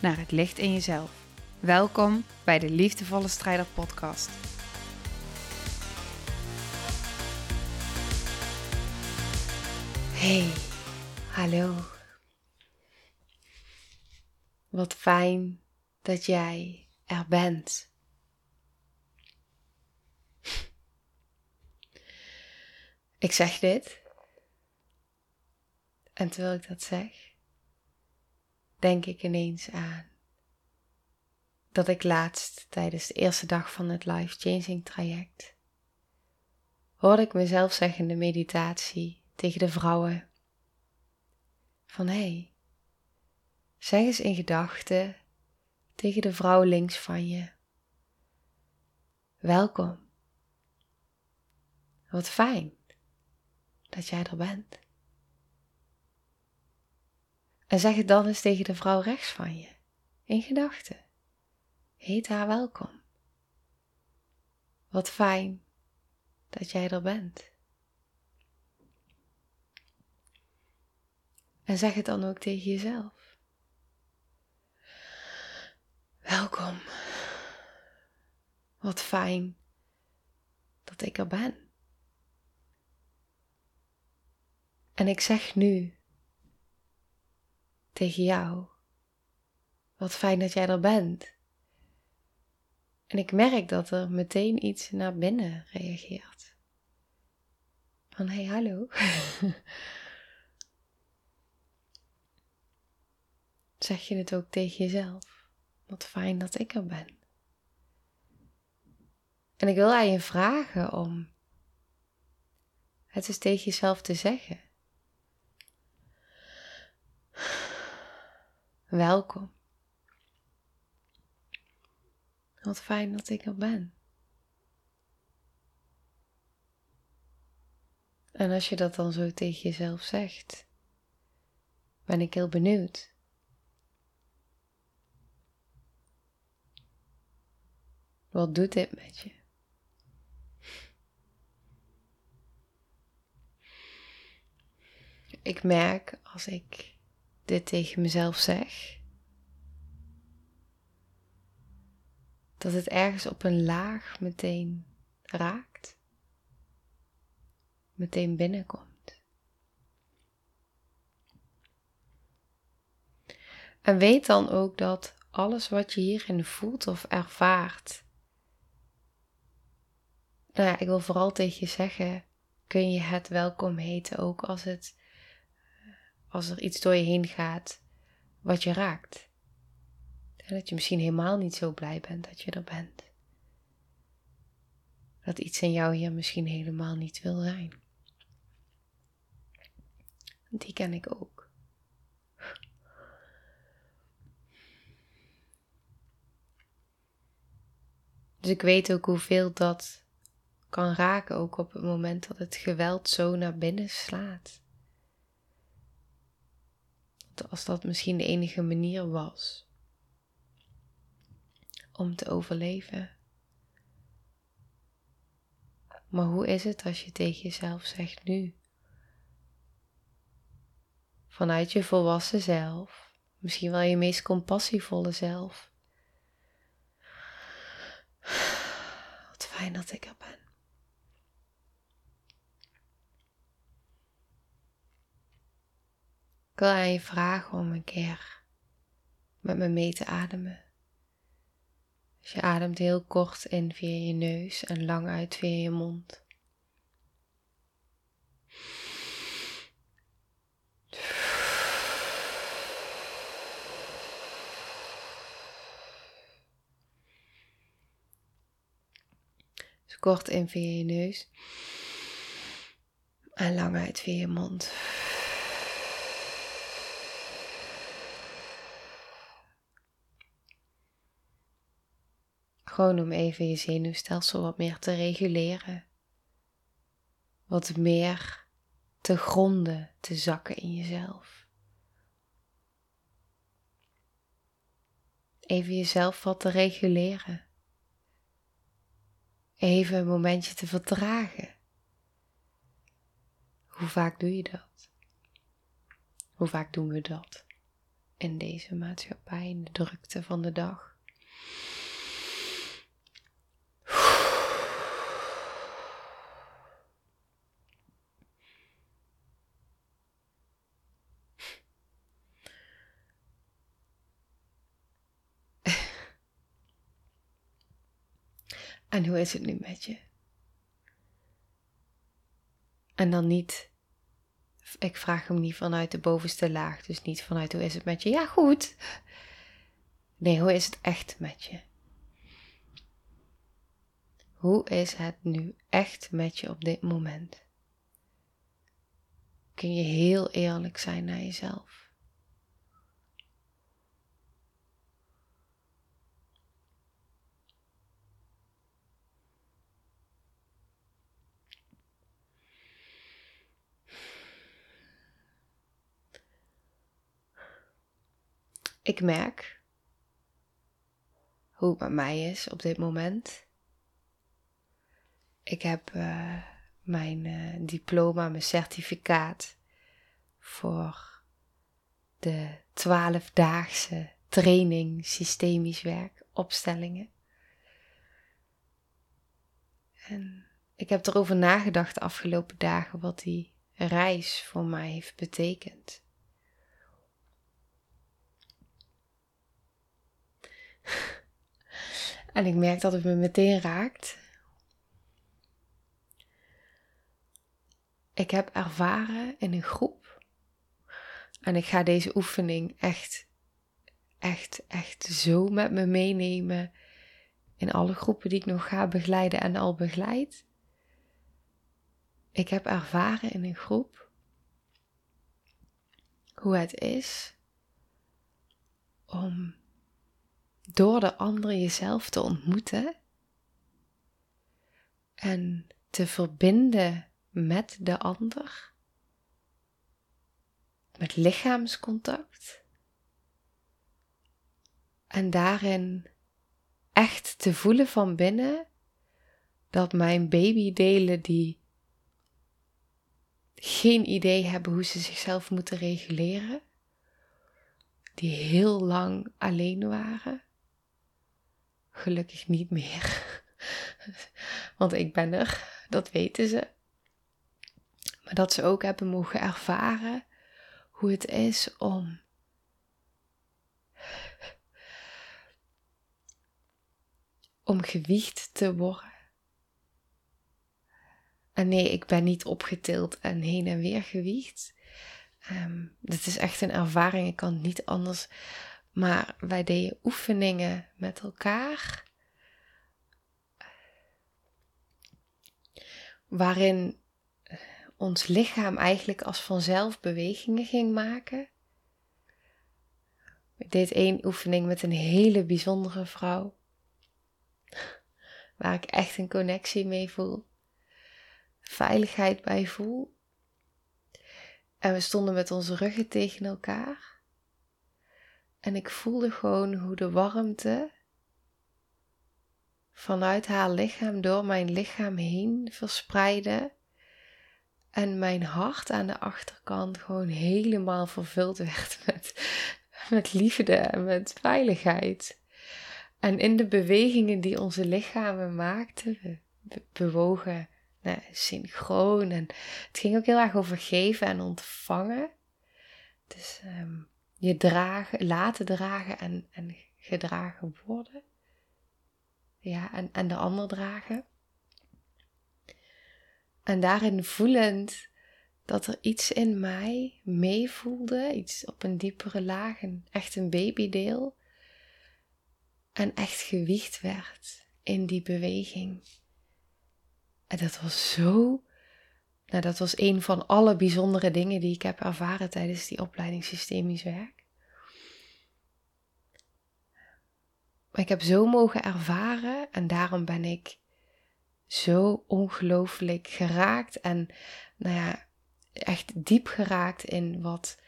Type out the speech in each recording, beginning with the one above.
naar het licht in jezelf. Welkom bij de Liefdevolle Strijder Podcast. Hey, hallo. Wat fijn dat jij er bent. Ik zeg dit. En terwijl ik dat zeg, denk ik ineens aan dat ik laatst tijdens de eerste dag van het life changing traject hoorde ik mezelf zeggen in de meditatie tegen de vrouwen van hé, hey, zeg eens in gedachten tegen de vrouw links van je. Welkom. Wat fijn dat jij er bent. En zeg het dan eens tegen de vrouw rechts van je, in gedachten. Heet haar welkom. Wat fijn dat jij er bent. En zeg het dan ook tegen jezelf. Welkom. Wat fijn dat ik er ben. En ik zeg nu tegen jou, wat fijn dat jij er bent. En ik merk dat er meteen iets naar binnen reageert. Van hey hallo. zeg je het ook tegen jezelf? Wat fijn dat ik er ben. En ik wil aan je vragen om het eens tegen jezelf te zeggen. Welkom. Wat fijn dat ik er ben. En als je dat dan zo tegen jezelf zegt, ben ik heel benieuwd. Wat doet dit met je? Ik merk als ik dit tegen mezelf zeg, dat het ergens op een laag meteen raakt, meteen binnenkomt. En weet dan ook dat alles wat je hierin voelt of ervaart, nou ja, ik wil vooral tegen je zeggen, kun je het welkom heten ook als het als er iets door je heen gaat wat je raakt. Dat je misschien helemaal niet zo blij bent dat je er bent. Dat iets in jou hier misschien helemaal niet wil zijn. Die ken ik ook. Dus ik weet ook hoeveel dat kan raken, ook op het moment dat het geweld zo naar binnen slaat als dat misschien de enige manier was om te overleven. Maar hoe is het als je tegen jezelf zegt nu? Vanuit je volwassen zelf, misschien wel je meest compassievolle zelf. Wat fijn dat ik er ben. Ik wil aan je vragen om een keer met me mee te ademen. Dus je ademt heel kort in via je neus en lang uit via je mond. Dus kort in via je neus en lang uit via je mond. Gewoon om even je zenuwstelsel wat meer te reguleren. Wat meer te gronden, te zakken in jezelf. Even jezelf wat te reguleren. Even een momentje te vertragen. Hoe vaak doe je dat? Hoe vaak doen we dat in deze maatschappij, in de drukte van de dag? En hoe is het nu met je? En dan niet, ik vraag hem niet vanuit de bovenste laag, dus niet vanuit hoe is het met je? Ja, goed. Nee, hoe is het echt met je? Hoe is het nu echt met je op dit moment? Kun je heel eerlijk zijn naar jezelf? Ik merk hoe het met mij is op dit moment. Ik heb uh, mijn uh, diploma, mijn certificaat voor de twaalfdaagse training systemisch werk opstellingen. En ik heb erover nagedacht de afgelopen dagen wat die reis voor mij heeft betekend. En ik merk dat het me meteen raakt. Ik heb ervaren in een groep. En ik ga deze oefening echt, echt, echt zo met me meenemen. In alle groepen die ik nog ga begeleiden en al begeleid. Ik heb ervaren in een groep hoe het is om door de ander jezelf te ontmoeten en te verbinden met de ander, met lichaamscontact en daarin echt te voelen van binnen dat mijn babydelen die geen idee hebben hoe ze zichzelf moeten reguleren, die heel lang alleen waren, Gelukkig niet meer. Want ik ben er, dat weten ze. Maar dat ze ook hebben mogen ervaren hoe het is om om gewicht te worden. En nee, ik ben niet opgetild en heen en weer gewicht. Um, is echt een ervaring. Ik kan niet anders maar wij deden oefeningen met elkaar. Waarin ons lichaam eigenlijk als vanzelf bewegingen ging maken. Ik deed één oefening met een hele bijzondere vrouw. Waar ik echt een connectie mee voel. Veiligheid bij voel. En we stonden met onze ruggen tegen elkaar. En ik voelde gewoon hoe de warmte vanuit haar lichaam door mijn lichaam heen verspreidde. En mijn hart aan de achterkant gewoon helemaal vervuld werd met, met liefde en met veiligheid. En in de bewegingen die onze lichamen maakten, we bewogen nou, synchroon. En het ging ook heel erg over geven en ontvangen. Dus um, je dragen, laten dragen en, en gedragen worden. Ja, en, en de ander dragen. En daarin voelend dat er iets in mij meevoelde, iets op een diepere laag, echt een babydeel. En echt gewicht werd in die beweging. En dat was zo nou, dat was een van alle bijzondere dingen die ik heb ervaren tijdens die opleiding systemisch werk. Maar ik heb zo mogen ervaren en daarom ben ik zo ongelooflijk geraakt en nou ja, echt diep geraakt in wat,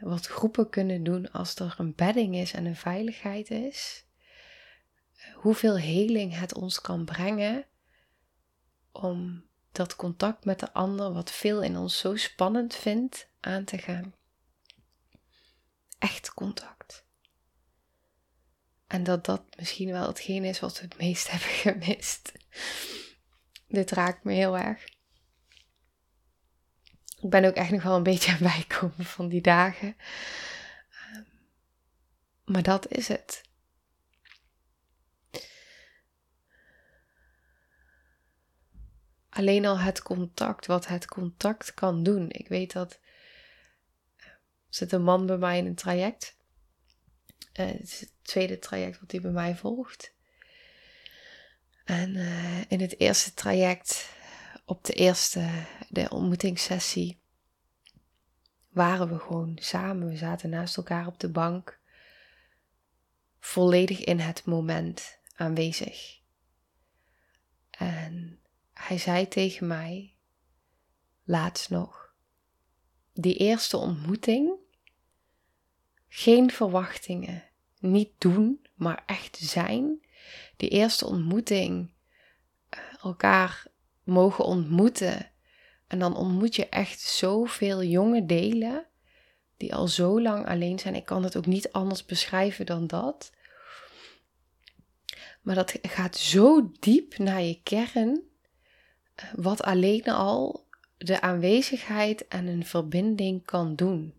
wat groepen kunnen doen als er een bedding is en een veiligheid is. Hoeveel heling het ons kan brengen om dat contact met de ander, wat veel in ons zo spannend vindt, aan te gaan. Echt contact. En dat dat misschien wel hetgeen is wat we het meest hebben gemist. Dit raakt me heel erg. Ik ben ook echt nog wel een beetje aan bijkomen van die dagen. Ehm, maar dat is het. Alleen al het contact, wat het contact kan doen. Ik weet dat. Er zit een man bij mij in een traject. Uh, het is het tweede traject wat hij bij mij volgt. En uh, in het eerste traject, op de eerste, de ontmoetingssessie, waren we gewoon samen. We zaten naast elkaar op de bank, volledig in het moment aanwezig. En hij zei tegen mij, laatst nog, die eerste ontmoeting, geen verwachtingen, niet doen, maar echt zijn. Die eerste ontmoeting, eh, elkaar mogen ontmoeten. En dan ontmoet je echt zoveel jonge delen die al zo lang alleen zijn. Ik kan het ook niet anders beschrijven dan dat. Maar dat gaat zo diep naar je kern wat alleen al de aanwezigheid en een verbinding kan doen.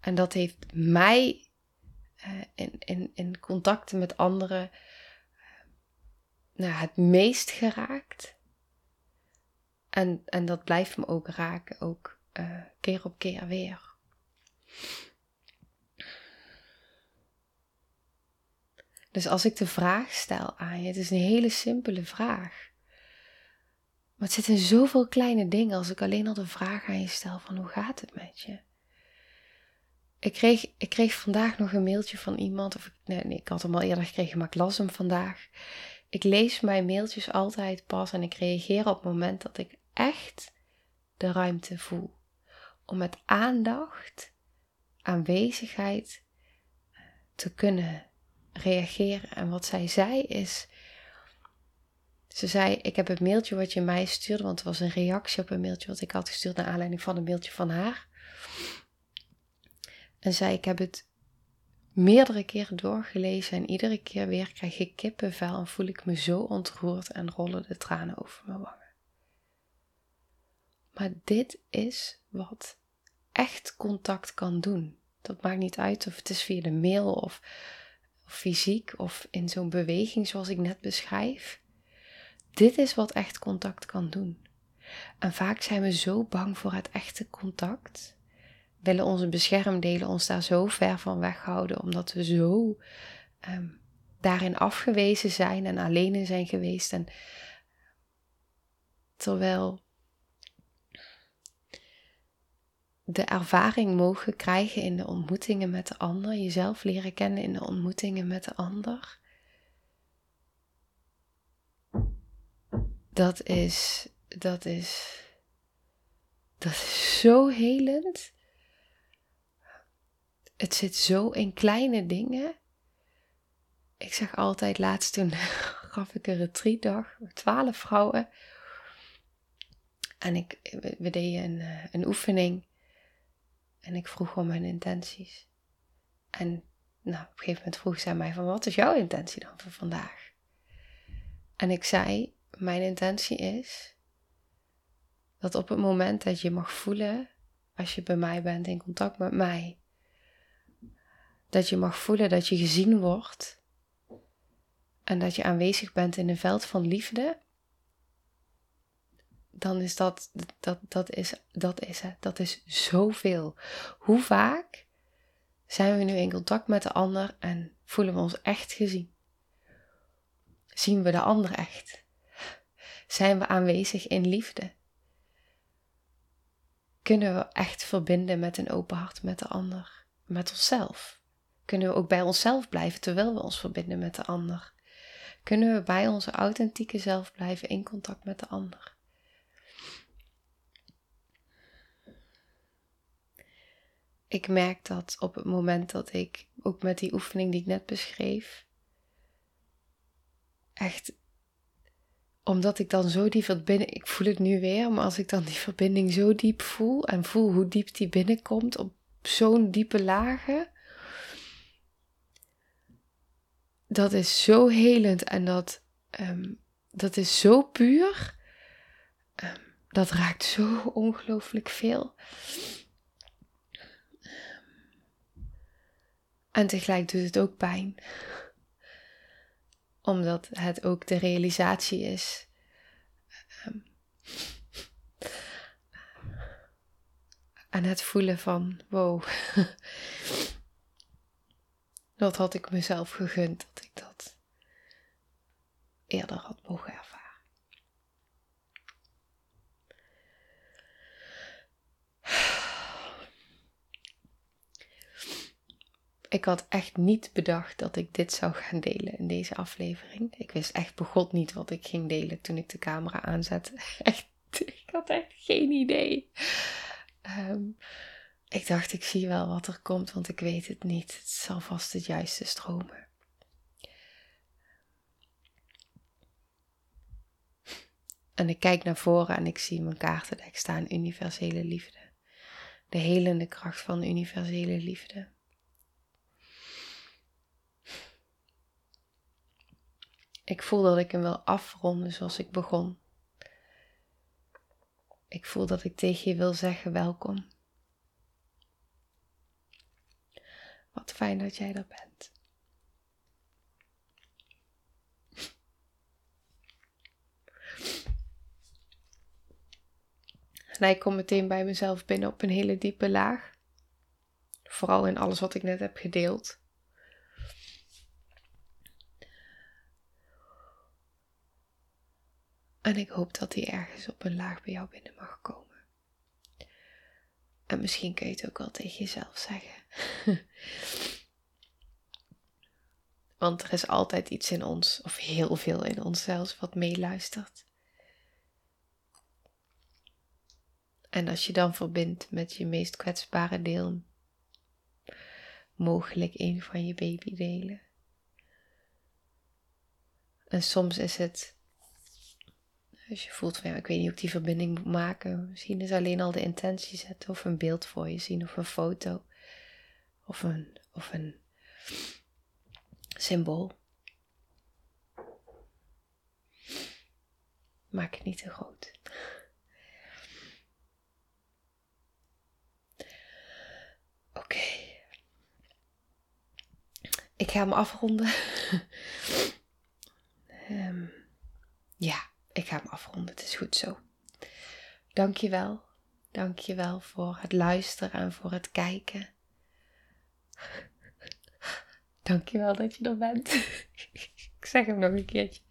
En dat heeft mij uh, in, in, in contacten met anderen uh, nou, het meest geraakt. En, en dat blijft me ook raken, ook uh, keer op keer weer. Dus als ik de vraag stel aan je, het is een hele simpele vraag. Maar het zit in zoveel kleine dingen als ik alleen al de vraag aan je stel van hoe gaat het met je? Ik kreeg, ik kreeg vandaag nog een mailtje van iemand, of nee, ik had hem al eerder gekregen, maar ik las hem vandaag. Ik lees mijn mailtjes altijd pas en ik reageer op het moment dat ik echt de ruimte voel. Om met aandacht, aanwezigheid te kunnen reageren. En wat zij zei is, ze zei, ik heb het mailtje wat je mij stuurde, want het was een reactie op een mailtje wat ik had gestuurd naar aanleiding van een mailtje van haar. En zei, ik heb het meerdere keren doorgelezen en iedere keer weer krijg ik kippenvel en voel ik me zo ontroerd en rollen de tranen over mijn wangen. Maar dit is wat echt contact kan doen. Dat maakt niet uit of het is via de mail of, of fysiek of in zo'n beweging zoals ik net beschrijf. Dit is wat echt contact kan doen. En vaak zijn we zo bang voor het echte contact. Willen onze beschermdelen ons daar zo ver van weghouden, omdat we zo ehm, daarin afgewezen zijn en alleen in zijn geweest. En terwijl de ervaring mogen krijgen in de ontmoetingen met de ander, jezelf leren kennen in de ontmoetingen met de ander, dat is, dat is, dat is zo helend. Het zit zo in kleine dingen. Ik zeg altijd, laatst toen gaf ik een retreatdag met twaalf vrouwen. En ik, we deden een, eh, een oefening. En ik vroeg om hun intenties. En nou, op een gegeven moment vroeg zij mij van, wat is jouw intentie dan voor vandaag? En ik zei, mijn intentie is dat op het moment dat je mag voelen, als je bij mij bent in contact met mij, dat je mag voelen dat je gezien wordt en dat je aanwezig bent in een veld van liefde, dan is dat, dat, dat, is, dat is het. Dat is zoveel. Hoe vaak zijn we nu in contact met de ander en voelen we ons echt gezien? Zien we de ander echt? Zijn we aanwezig in liefde? Kunnen we echt verbinden met een open hart met de ander, met onszelf? Kunnen we ook bij onszelf blijven terwijl we ons verbinden met de ander? Kunnen we bij onze authentieke zelf blijven in contact met de ander? Ik merk dat op het moment dat ik, ook met die oefening die ik net beschreef, echt, omdat ik dan zo die verbinding, ik voel het nu weer, maar als ik dan die verbinding zo diep voel en voel hoe diep die binnenkomt op zo'n diepe lagen, dat is zo helend en dat, ehm, dat is zo puur. Um, dat raakt zo ongelooflijk veel. En tegelijk doet het ook pijn. Omdat het ook de realisatie is. Um, en het voelen van, wow, dat had ik mezelf gegund dat ik dat eerder had mogen. Ik had echt niet bedacht dat ik dit zou gaan delen in deze aflevering. Ik wist echt begot niet wat ik ging delen toen ik de camera aanzette. Echt, ik had echt geen idee. Um, ik dacht, ik zie wel wat er komt, want ik weet het niet. Het zal vast het juiste stromen. En ik kijk naar voren en ik zie mijn kaartendek staan: universele liefde. De helende kracht van universele liefde. Ik voel dat ik hem wil afronden zoals ik begon. Ik voel dat ik tegen je wil zeggen welkom. Wat fijn dat jij er bent. En ik kom meteen bij mezelf binnen op een hele diepe laag. Vooral in alles wat ik net heb gedeeld. En ik hoop dat die ergens op een laag bij jou binnen mag komen. En misschien kun je het ook wel tegen jezelf zeggen. Want er is altijd iets in ons, of heel veel in ons zelfs, wat meeluistert. En als je dan verbindt met je meest kwetsbare deel, mogelijk een van je babydelen. En soms is het als je voelt van ja, ik weet niet of ik die verbinding moet maken. Misschien is alleen al de intentie zetten of een beeld voor je zien of een foto of een, of een symbool. Maak het niet te groot. Oké. Ik ga hem afronden. um, ja ik ga hem afronden. Het is goed zo. Dankjewel. Dankjewel voor het luisteren en voor het kijken. Dankjewel dat je er bent. ik zeg hem nog een keertje.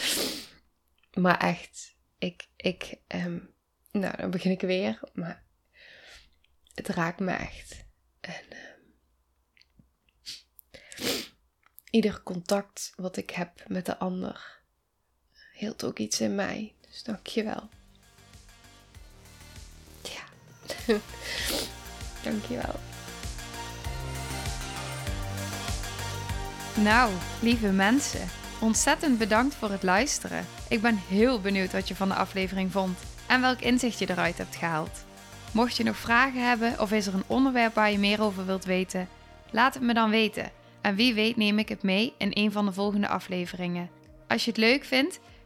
maar echt, ik, ik, um, nou dan begin ik weer, maar het raakt me echt. En um, ieder contact wat ik heb met de ander hield ook iets in mij. Dus dankjewel. Ja, dankjewel. Nou, lieve mensen, ontzettend bedankt voor het luisteren. Ik ben heel benieuwd wat je van de aflevering vond en welk inzicht je eruit hebt gehaald. Mocht je nog vragen hebben of is er een onderwerp waar je meer over wilt weten, laat het me dan weten. En wie weet neem ik het mee in een van de volgende afleveringen. Als je het leuk vindt,